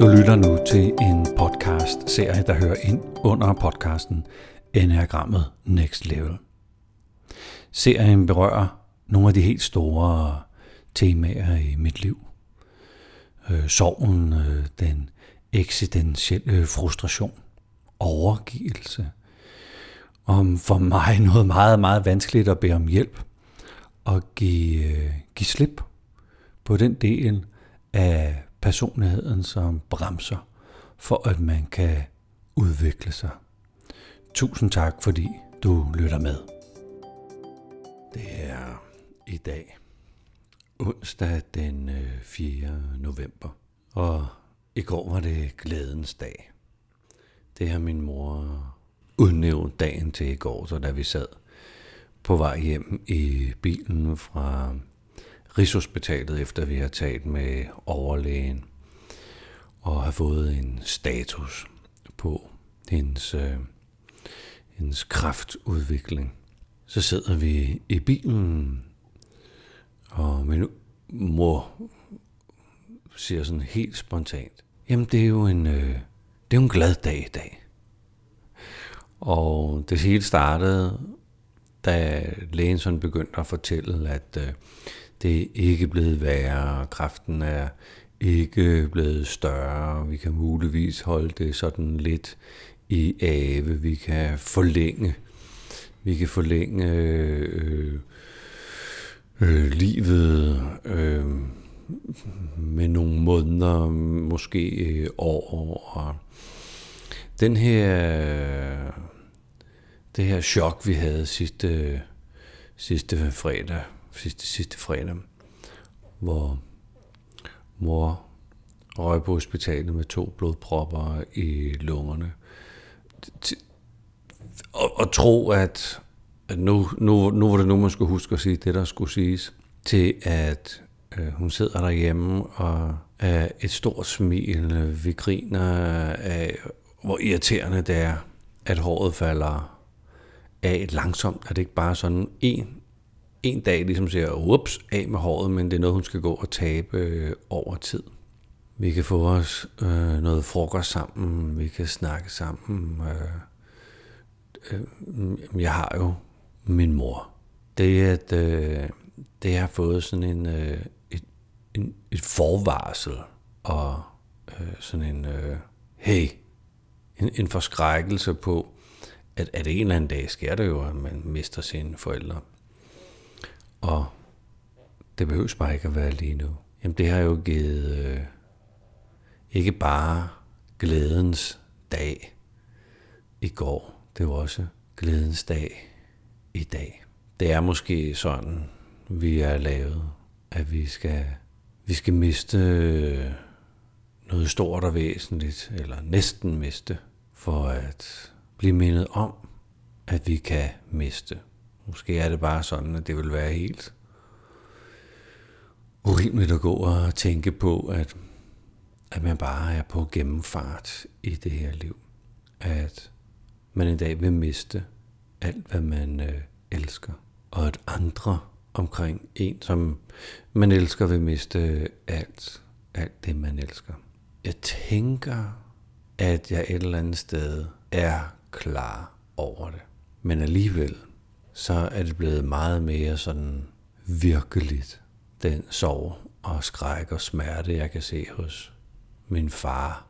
Du lytter nu til en podcast-serie, der hører ind under podcasten Enagrammet Next Level. Serien berører nogle af de helt store temaer i mit liv. Øh, sorgen, øh, den eksistentielle frustration, overgivelse. Om for mig noget meget, meget vanskeligt at bede om hjælp og give, øh, give slip på den del af personligheden, som bremser for, at man kan udvikle sig. Tusind tak, fordi du lytter med. Det er i dag, onsdag den øh, 4. November, og i går var det glædens dag. Det har min mor udnævnt dagen til i går, så da vi sad på vej hjem i bilen fra Rigshospitalet, efter vi har talt med overlægen og har fået en status på hendes, øh, hendes kraftudvikling. Så sidder vi i bilen, og min mor siger sådan helt spontant, jamen det er jo en, øh, det er jo en glad dag i dag. Og det hele startede, da lægen sådan begyndte at fortælle, at øh, det er ikke blevet værre, kraften er ikke blevet større, vi kan muligvis holde det sådan lidt i ave, vi kan forlænge, vi kan forlænge øh, øh, øh livet øh, med nogle måneder, måske øh, år, og den her, det her chok, vi havde sidste, sidste fredag, sidste, sidste fredag, hvor mor røg på hospitalet med to blodpropper i lungerne. Og, og tro, at, at nu, nu, nu var det nu, man skulle huske at sige det, der skulle siges, til at øh, hun sidder derhjemme og er et stort smil. Vi griner af, hvor irriterende det er, at håret falder af langsomt. Er det ikke bare sådan en en dag ligesom siger, ups, af med håret, men det er noget, hun skal gå og tabe øh, over tid. Vi kan få os øh, noget frokost sammen, vi kan snakke sammen. Øh, øh, jeg har jo min mor. Det er, at øh, det har fået sådan en, øh, et, en, et forvarsel og øh, sådan en, øh, hey, en, en forskrækkelse på, at, at en eller anden dag sker det jo, at man mister sine forældre. Og det behøves bare ikke at være lige nu. Jamen det har jo givet øh, ikke bare glædens dag i går, det var også glædens dag i dag. Det er måske sådan, vi er lavet, at vi skal, vi skal miste øh, noget stort og væsentligt, eller næsten miste, for at blive mindet om, at vi kan miste. Måske er det bare sådan, at det vil være helt urimeligt at gå og tænke på, at, at man bare er på gennemfart i det her liv. At man en dag vil miste alt, hvad man øh, elsker. Og at andre omkring en, som man elsker, vil miste øh, alt, alt det, man elsker. Jeg tænker, at jeg et eller andet sted er klar over det. Men alligevel så er det blevet meget mere sådan virkeligt, den sorg og skræk og smerte, jeg kan se hos min far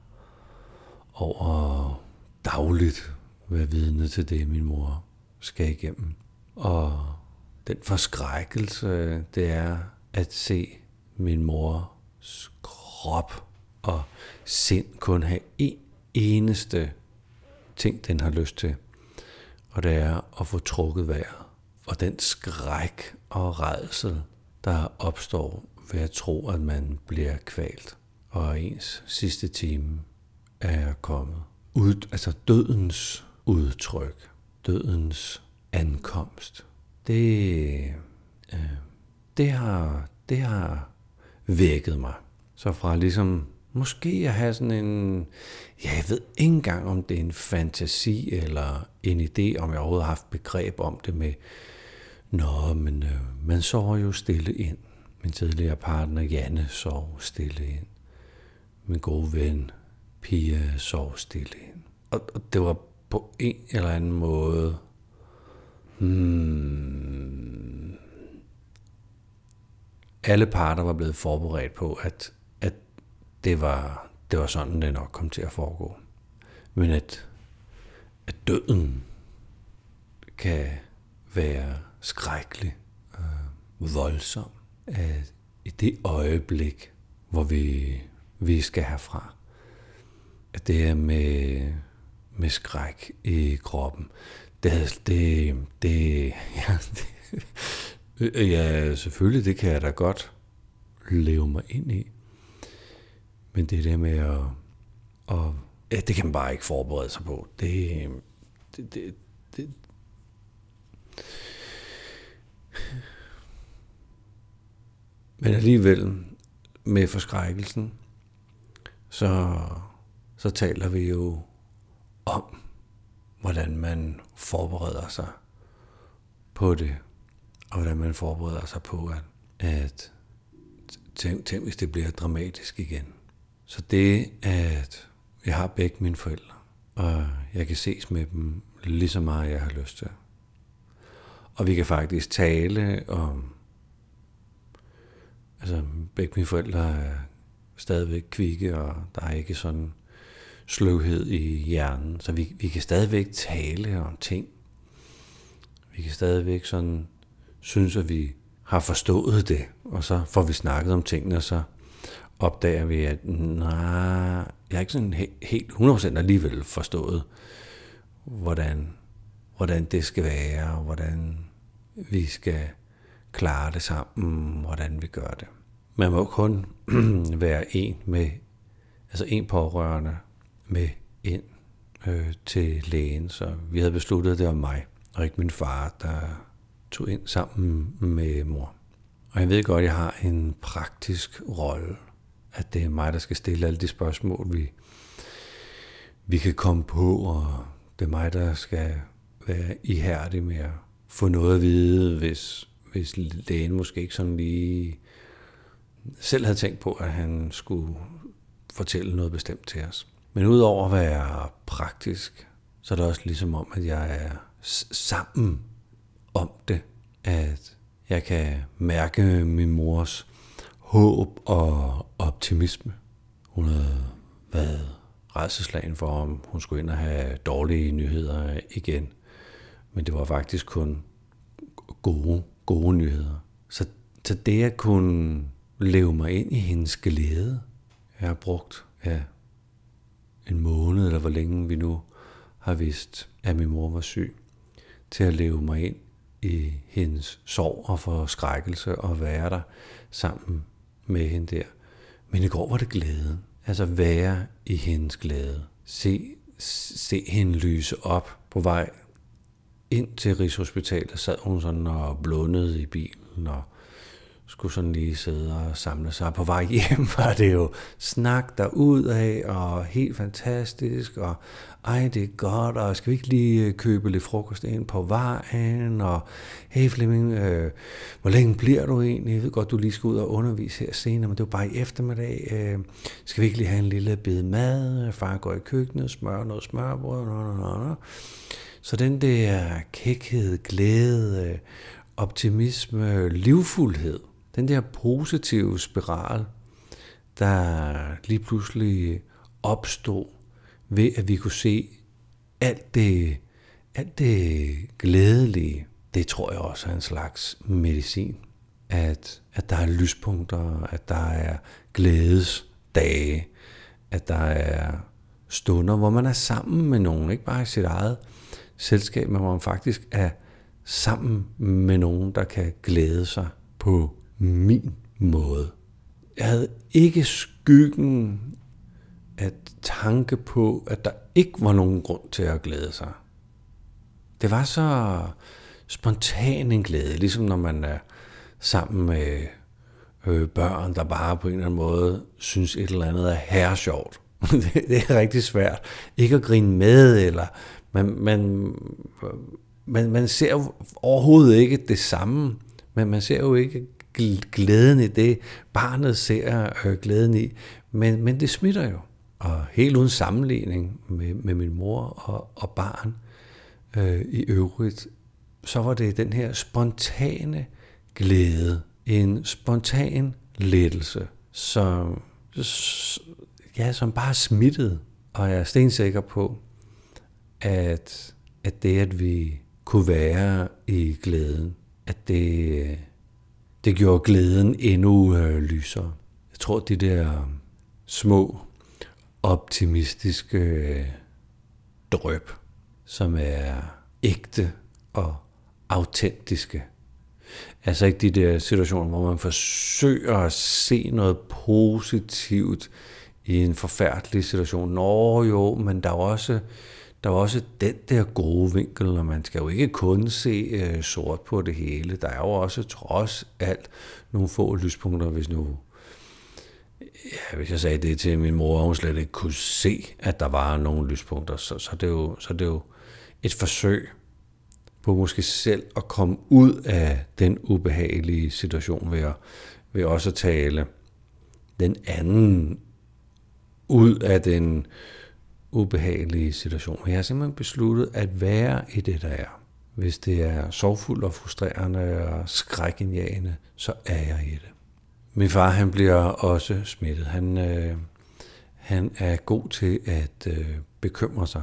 over dagligt være vidne til det, min mor skal igennem. Og den forskrækkelse, det er at se min mors krop og sind kun have en eneste ting, den har lyst til – og det er at få trukket vejret. Og den skræk og redsel, der opstår ved at tro, at man bliver kvalt, og ens sidste time er kommet. Ud, altså dødens udtryk, dødens ankomst, det, øh, det, har, det har vækket mig. Så fra ligesom Måske at have sådan en, ja, jeg ved ikke engang, om det er en fantasi eller en idé, om jeg overhovedet har haft begreb om det med, nå, men øh, man sover jo stille ind. Min tidligere partner Janne sov stille ind. Min gode ven Pia sov stille ind. Og, og det var på en eller anden måde... Hmm, alle parter var blevet forberedt på, at, at det, var, det var sådan, det nok kom til at foregå. Men at, at døden kan være skrækkelig, øh, voldsom, at i det øjeblik, hvor vi, vi skal herfra, at det er med, med skræk i kroppen. Det, det, det, ja, det, ja, selvfølgelig, det kan jeg da godt leve mig ind i. Men det der med at, at ja, det kan man bare ikke forberede sig på. Det, øh, det, det, det men alligevel med forskrækkelsen, så, så taler vi jo om, hvordan man forbereder sig på det, og hvordan man forbereder sig på, at, at tænk, tænk, hvis det bliver dramatisk igen. Så det, at jeg har begge mine forældre, og jeg kan ses med dem lige så meget, jeg har lyst til. Og vi kan faktisk tale om, altså begge mine forældre er stadigvæk kvikke, og der er ikke sådan sløvhed i hjernen, så vi, vi kan stadigvæk tale om ting. Vi kan stadigvæk sådan synes, at vi har forstået det, og så får vi snakket om tingene, og så opdager vi, at nej, jeg er ikke sådan helt 100% alligevel forstået, hvordan, hvordan det skal være, og hvordan vi skal klare det sammen, hvordan vi gør det. Man må kun være en med, altså en pårørende med ind øh, til lægen, så vi havde besluttet det om mig, og ikke min far, der tog ind sammen med mor. Og jeg ved godt, at jeg har en praktisk rolle, at det er mig, der skal stille alle de spørgsmål, vi, vi kan komme på, og det er mig, der skal være ihærdig med at få noget at vide, hvis, hvis lægen måske ikke sådan lige selv havde tænkt på, at han skulle fortælle noget bestemt til os. Men udover at være praktisk, så er det også ligesom om, at jeg er sammen om det, at jeg kan mærke min mors håb og optimisme. Hun havde været redselslagen for, om hun skulle ind og have dårlige nyheder igen. Men det var faktisk kun gode, gode nyheder. Så, så det at kunne leve mig ind i hendes glæde, jeg har brugt ja, en måned, eller hvor længe vi nu har vidst, at min mor var syg, til at leve mig ind i hendes sorg og forskrækkelse og være der sammen med hende der. Men i går var det glæde. Altså være i hendes glæde. Se, se hende lyse op på vej ind til Rigshospitalet. Sad hun sådan og blundede i bilen og skulle sådan lige sidde og samle sig. På vej hjem var det jo snak der ud af, og helt fantastisk, og ej, det er godt, og skal vi ikke lige øh, købe lidt frokost ind på vejen, og hey Flemming, øh, hvor længe bliver du egentlig? Jeg ved godt, du lige skal ud og undervise her senere, men det var bare i eftermiddag. Øh, skal vi ikke lige have en lille bid mad? Far går i køkkenet, smør noget smørbrød, no, no, no. Så den der kækhed, glæde, øh, optimisme, livfuldhed, den der positive spiral, der lige pludselig opstod ved, at vi kunne se alt det, alt det glædelige, det tror jeg også er en slags medicin. At, at der er lyspunkter, at der er glædesdage, at der er stunder, hvor man er sammen med nogen, ikke bare i sit eget selskab, men hvor man faktisk er sammen med nogen, der kan glæde sig på min måde. Jeg havde ikke skyggen at tanke på, at der ikke var nogen grund til at glæde sig. Det var så spontan en glæde, ligesom når man er sammen med øh, børn, der bare på en eller anden måde synes et eller andet er herresjovt. sjovt. det er rigtig svært. Ikke at grine med, eller man, man, man, man ser overhovedet ikke det samme, men man ser jo ikke glæden i det, barnet ser øh, glæden i, men, men det smitter jo. og helt uden sammenligning med, med min mor og, og barn øh, i øvrigt, så var det den her spontane glæde, en spontan lettelse, som, ja, som bare smittede. Og jeg er stensikker på, at, at det, at vi kunne være i glæden, at det, det gjorde glæden endnu øh, lysere. Jeg tror, de der øh, små, optimistiske øh, drøb, som er ægte og autentiske. Altså ikke de der situationer, hvor man forsøger at se noget positivt i en forfærdelig situation. Nå jo, men der er også, der er også den der gode vinkel, og man skal jo ikke kun se øh, sort på det hele. Der er jo også trods alt nogle få lyspunkter, hvis nu ja, hvis jeg sagde det til min mor, og hun slet ikke kunne se, at der var nogle lyspunkter, så, så, det, er jo, så det er jo et forsøg på måske selv at komme ud af den ubehagelige situation ved, at, ved også at tale den anden ud af den ubehagelige situation. Men jeg har simpelthen besluttet at være i det, der er. Hvis det er sorgfuldt og frustrerende og skrækindjagende, så er jeg i det. Min far han bliver også smittet. Han, øh, han er god til at øh, bekymre sig.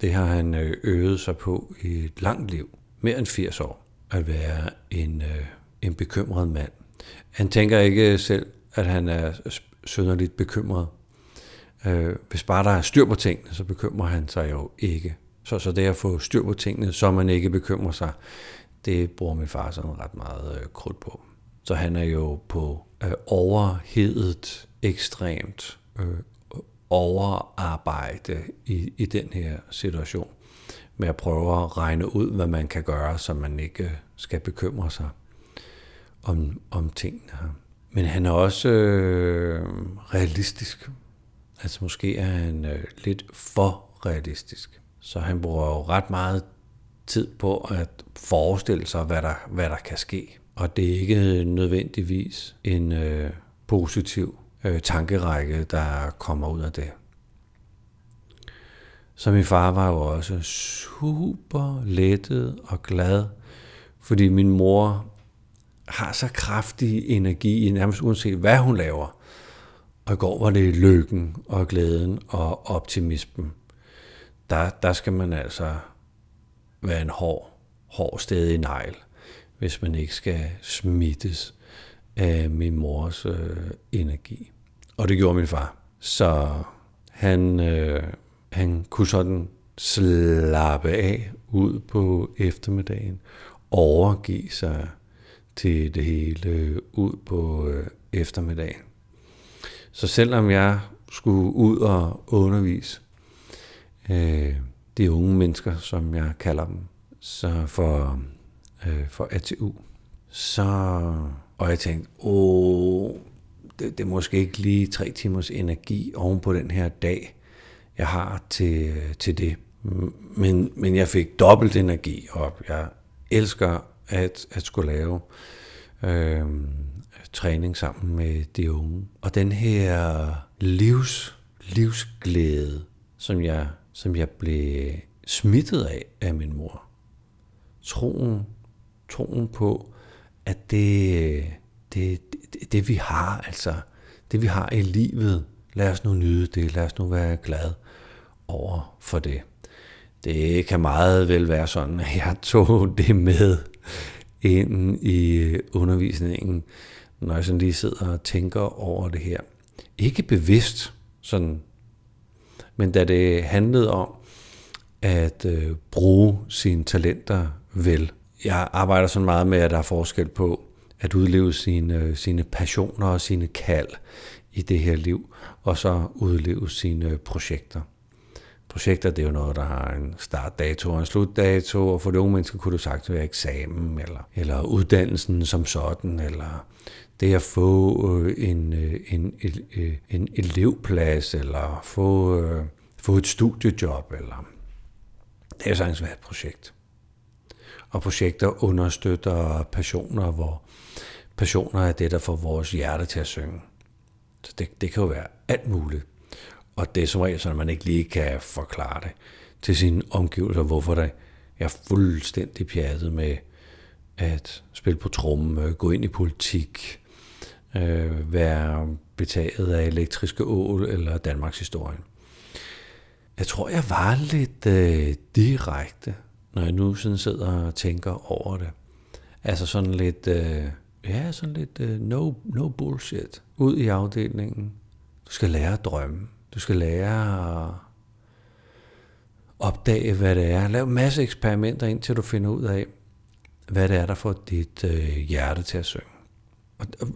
Det har han øh, øvet sig på i et langt liv. Mere end 80 år. At være en, øh, en bekymret mand. Han tænker ikke selv, at han er synderligt bekymret. Øh, hvis bare der er styr på tingene, så bekymrer han sig jo ikke. Så, så det at få styr på tingene, så man ikke bekymrer sig, det bruger min far sådan ret meget øh, krudt på. Så han er jo på øh, overhedet ekstremt øh, overarbejde i, i den her situation. Med at prøve at regne ud, hvad man kan gøre, så man ikke øh, skal bekymre sig om, om tingene her. Men han er også øh, realistisk. Altså måske er han øh, lidt for realistisk. Så han bruger jo ret meget tid på at forestille sig, hvad der, hvad der kan ske. Og det er ikke nødvendigvis en øh, positiv øh, tankerække, der kommer ud af det. Så min far var jo også super lettet og glad, fordi min mor har så kraftig energi, nærmest uanset hvad hun laver. Og i går var det lykken og glæden og optimismen. Der, der skal man altså være en hård, hård sted i negl hvis man ikke skal smittes af min mors øh, energi. Og det gjorde min far. Så han, øh, han kunne sådan slappe af ud på eftermiddagen, overgive sig til det hele ud på øh, eftermiddagen. Så selvom jeg skulle ud og undervise øh, de unge mennesker, som jeg kalder dem, så for øh, for ATU. Så, og jeg tænkte, åh, det, det er måske ikke lige tre timers energi oven på den her dag, jeg har til, til det. Men, men jeg fik dobbelt energi op. Jeg elsker at, at skulle lave øh, træning sammen med de unge. Og den her livs, livsglæde, som jeg, som jeg blev smittet af af min mor. Troen troen på, at det, det, det, det vi har, altså det vi har i livet, lad os nu nyde det, lad os nu være glad over for det. Det kan meget vel være sådan, at jeg tog det med ind i undervisningen, når jeg sådan lige sidder og tænker over det her. Ikke bevidst, sådan, men da det handlede om at øh, bruge sine talenter vel, jeg arbejder så meget med, at der er forskel på at udleve sine, øh, sine passioner og sine kald i det her liv, og så udleve sine øh, projekter. Projekter, det er jo noget, der har en startdato og en slutdato, og for de unge mennesker kunne du sagt være eksamen, eller, eller uddannelsen som sådan, eller det at få øh, en, øh, en, en, øh, en elevplads, eller få, få et studiejob, eller det er sagtens være et projekt og projekter understøtter passioner, hvor passioner er det, der får vores hjerte til at synge. Så det, det kan jo være alt muligt. Og det er som regel, så man ikke lige kan forklare det til sine omgivelser, hvorfor det er fuldstændig pjattet med at spille på tromme, gå ind i politik, øh, være betaget af elektriske ål eller Danmarks historie. Jeg tror, jeg var lidt øh, direkte, når jeg nu sådan sidder og tænker over det. Altså sådan lidt, øh, ja, sådan lidt øh, no, no bullshit. Ud i afdelingen. Du skal lære at drømme. Du skal lære at opdage, hvad det er. Lav en masse eksperimenter, indtil du finder ud af, hvad det er, der får dit øh, hjerte til at synge. Og, og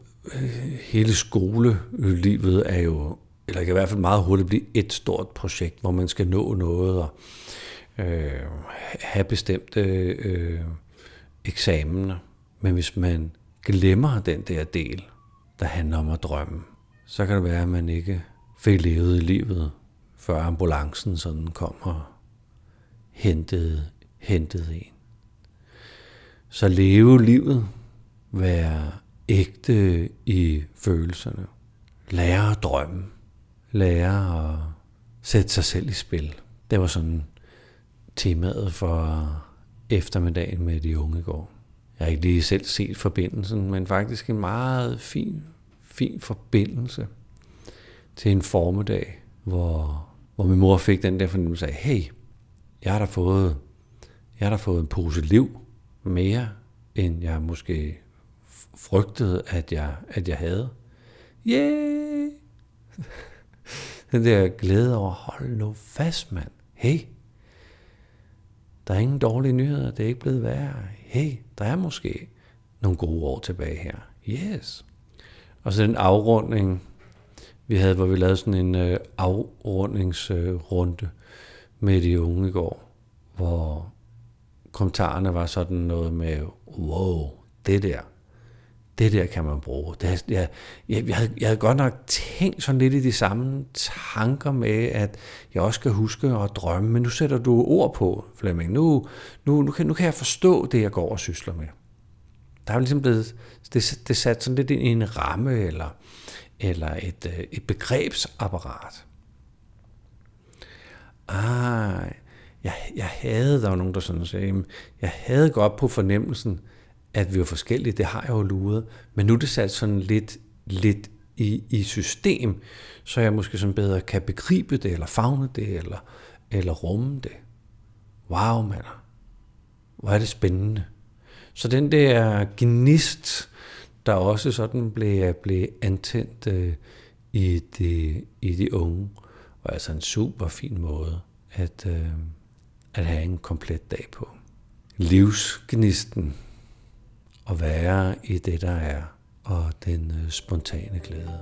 hele skolelivet er jo, eller kan i hvert fald meget hurtigt blive et stort projekt, hvor man skal nå noget og øh, have bestemte øh, eksamener. Men hvis man glemmer den der del, der handler om at drømme, så kan det være, at man ikke fik levet i livet, før ambulancen sådan kom og hentede, hentede en. Så leve livet, være ægte i følelserne, lære at drømme, lære at sætte sig selv i spil. Det var sådan temaet for eftermiddagen med de unge i går. Jeg har ikke lige selv set forbindelsen, men faktisk en meget fin, fin forbindelse til en formiddag, hvor, hvor min mor fik den der fornemmelse af, hey, jeg har da fået, jeg har da fået en pose liv mere, end jeg måske frygtede, at jeg, at jeg havde. Yeah! Den der glæde over, hold nu fast, mand. Hey, der er ingen dårlige nyheder, det er ikke blevet værre. Hey, der er måske nogle gode år tilbage her. Yes. Og så den afrunding, vi havde, hvor vi lavede sådan en øh, afrundingsrunde øh, med de unge i går, hvor kommentarerne var sådan noget med, wow, det der, det der kan man bruge. Det, jeg, jeg, jeg, havde, jeg havde godt nok tænkt sådan lidt i de samme tanker med, at jeg også skal huske at drømme, men nu sætter du ord på, Flemming. Nu, nu, nu, kan, nu kan jeg forstå det, jeg går og sysler med. Der er ligesom blevet, det, det sat sådan lidt ind i en ramme, eller, eller et, øh, et begrebsapparat. Ah, jeg, jeg havde, der var nogen, der sådan sagde, jeg havde godt på fornemmelsen, at vi var forskellige, det har jeg jo luret, men nu er det sat sådan lidt, lidt i, i system, så jeg måske sådan bedre kan begribe det, eller fagne det, eller, eller rumme det. Wow, mand. Hvor er det spændende. Så den der gnist, der også sådan blev, blev antændt øh, i, de, i de unge, var altså en super fin måde at, øh, at have en komplet dag på. Livsgnisten at være i det, der er, og den øh, spontane glæde.